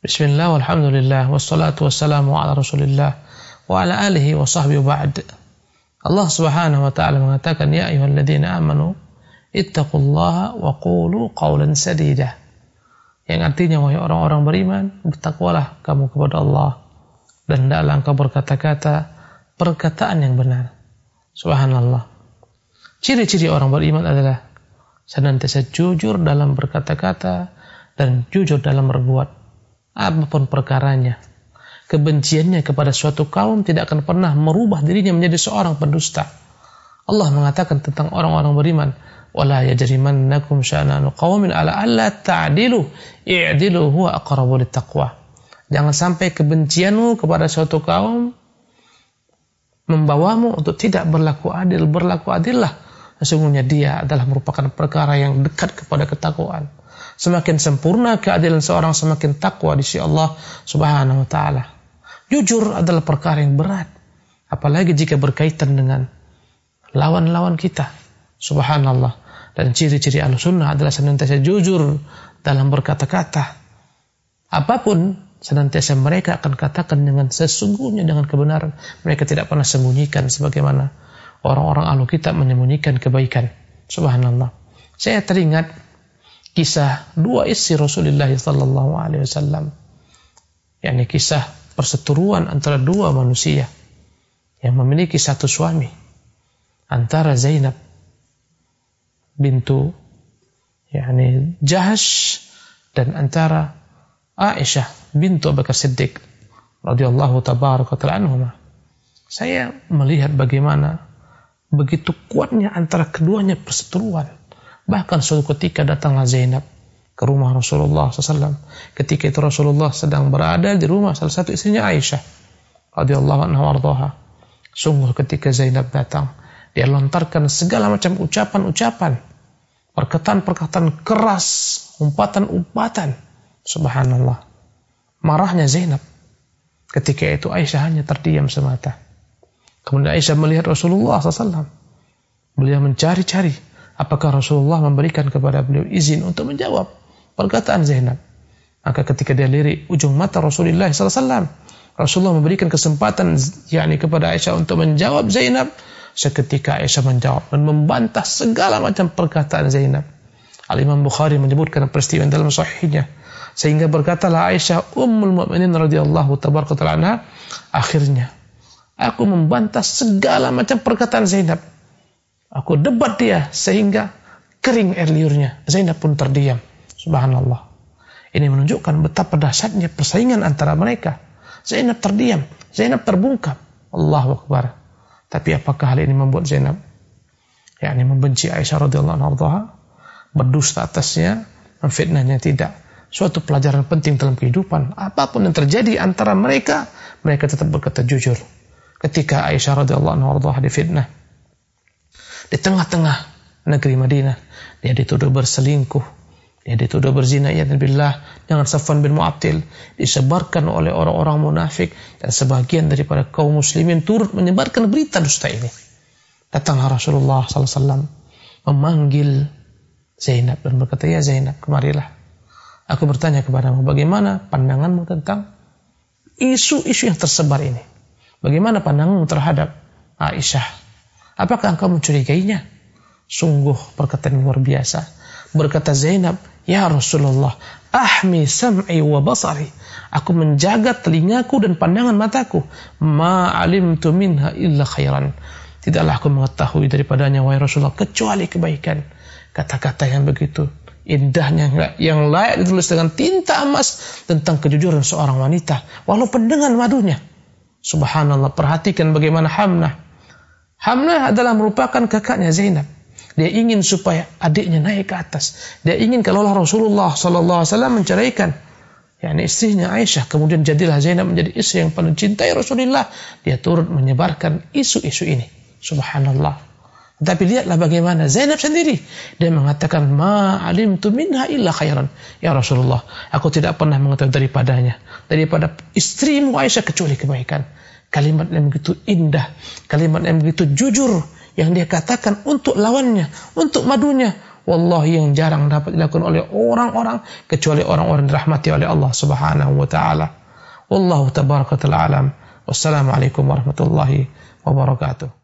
Bismillah, walhamdulillah, wassalatu wassalamu ala rasulillah, wa ala alihi wa sahbihi ba'd. Allah subhanahu wa ta'ala mengatakan, Ya ayuhalladzina amanu, ittaqullaha wa qulu qawlan sadida. Yang artinya, wahai orang-orang beriman, bertakwalah kamu kepada Allah. Dan hendaklah engkau berkata-kata perkataan yang benar. Subhanallah. Ciri-ciri orang beriman adalah senantiasa jujur dalam berkata-kata dan jujur dalam berbuat apa pun perkaranya. Kebenciannya kepada suatu kaum tidak akan pernah merubah dirinya menjadi seorang pendusta. Allah mengatakan tentang orang-orang beriman, "Wala yajrimannakum syananu qaumin ala alla ta'dilu, i'dilu huwa aqrabu littaqwa." Jangan sampai kebencianmu kepada suatu kaum membawamu untuk tidak berlaku adil. Berlaku adillah. Sesungguhnya dia adalah merupakan perkara yang dekat kepada ketakwaan. Semakin sempurna keadilan seorang semakin takwa di sisi Allah Subhanahu wa taala. Jujur adalah perkara yang berat, apalagi jika berkaitan dengan lawan-lawan kita. Subhanallah. Dan ciri-ciri Ahlussunnah adalah senantiasa jujur dalam berkata-kata. Apa pun senantiasa mereka akan katakan dengan sesungguhnya dengan kebenaran. Mereka tidak pernah sembunyikan sebagaimana orang-orang ahlu kitab menyembunyikan kebaikan. Subhanallah. Saya teringat kisah dua istri Rasulullah sallallahu alaihi wasallam. yakni kisah perseteruan antara dua manusia yang memiliki satu suami antara Zainab bintu yakni Jahash dan antara Aisyah bintu Abu Bakar Siddiq radhiyallahu tabaraka Saya melihat bagaimana begitu kuatnya antara keduanya perseteruan Bahkan suatu ketika datanglah Zainab ke rumah Rasulullah SAW. Ketika itu Rasulullah sedang berada di rumah salah satu istrinya Aisyah radhiyallahu anha warḍaha. Sungguh ketika Zainab datang, dia lontarkan segala macam ucapan-ucapan, perkataan-perkataan keras, umpatan-umpatan. Subhanallah. Marahnya Zainab. Ketika itu Aisyah hanya terdiam semata. Kemudian Aisyah melihat Rasulullah SAW. Beliau mencari-cari apakah Rasulullah memberikan kepada beliau izin untuk menjawab perkataan Zainab. Maka ketika dia lirik ujung mata Rasulullah SAW, Rasulullah memberikan kesempatan yakni kepada Aisyah untuk menjawab Zainab. Seketika Aisyah menjawab dan membantah segala macam perkataan Zainab. Al-Imam Bukhari menyebutkan peristiwa dalam sahihnya. Sehingga berkatalah Aisyah Ummul Mukminin radhiyallahu tabaraka taala akhirnya aku membantah segala macam perkataan Zainab Aku debat dia sehingga kering air liurnya. Zainab pun terdiam. Subhanallah. Ini menunjukkan betapa dahsyatnya persaingan antara mereka. Zainab terdiam, Zainab terbungkam. Allahu Akbar. Tapi apakah hal ini membuat Zainab yakni membenci Aisyah radhiyallahu anha berdusta atasnya, memfitnahnya tidak. Suatu pelajaran penting dalam kehidupan. Apa pun yang terjadi antara mereka, mereka tetap berkata jujur. Ketika Aisyah radhiyallahu anha difitnah, di tengah-tengah negeri Madinah. Dia dituduh berselingkuh. Dia dituduh berzina ya billah dengan Safwan bin Mu'attil disebarkan oleh orang-orang munafik dan sebagian daripada kaum muslimin turut menyebarkan berita dusta ini. Datanglah Rasulullah SAW memanggil Zainab dan berkata, Ya Zainab, kemarilah. Aku bertanya kepadamu, bagaimana pandanganmu tentang isu-isu yang tersebar ini? Bagaimana pandanganmu terhadap Aisyah Apakah engkau mencurigainya? Sungguh perkataan luar biasa. Berkata Zainab, Ya Rasulullah, ahmi sam'i wa basari. Aku menjaga telingaku dan pandangan mataku. Ma alimtu minha illa khairan. Tidaklah aku mengetahui daripadanya, wahai Rasulullah, kecuali kebaikan. Kata-kata yang begitu indahnya yang layak ditulis dengan tinta emas tentang kejujuran seorang wanita walaupun dengan madunya subhanallah perhatikan bagaimana Hamnah Hamnah adalah merupakan kakaknya Zainab. Dia ingin supaya adiknya naik ke atas. Dia ingin kalau Rasulullah Sallallahu Alaihi Wasallam menceraikan, yakni istrinya Aisyah, kemudian jadilah Zainab menjadi istri yang paling cintai Rasulullah. Dia turut menyebarkan isu-isu ini. Subhanallah. Tapi lihatlah bagaimana Zainab sendiri. Dia mengatakan, Ma alimtu minha illa khairan. Ya Rasulullah, aku tidak pernah mengetahui daripadanya. Daripada istrimu Aisyah kecuali kebaikan. Kalimat yang begitu indah, kalimat yang begitu jujur yang dia katakan untuk lawannya, untuk madunya, wallahi yang jarang dapat dilakukan oleh orang-orang kecuali orang-orang dirahmati oleh Allah Subhanahu wa taala. Wallahu tabaraka taala alam. Wassalamualaikum warahmatullahi wabarakatuh.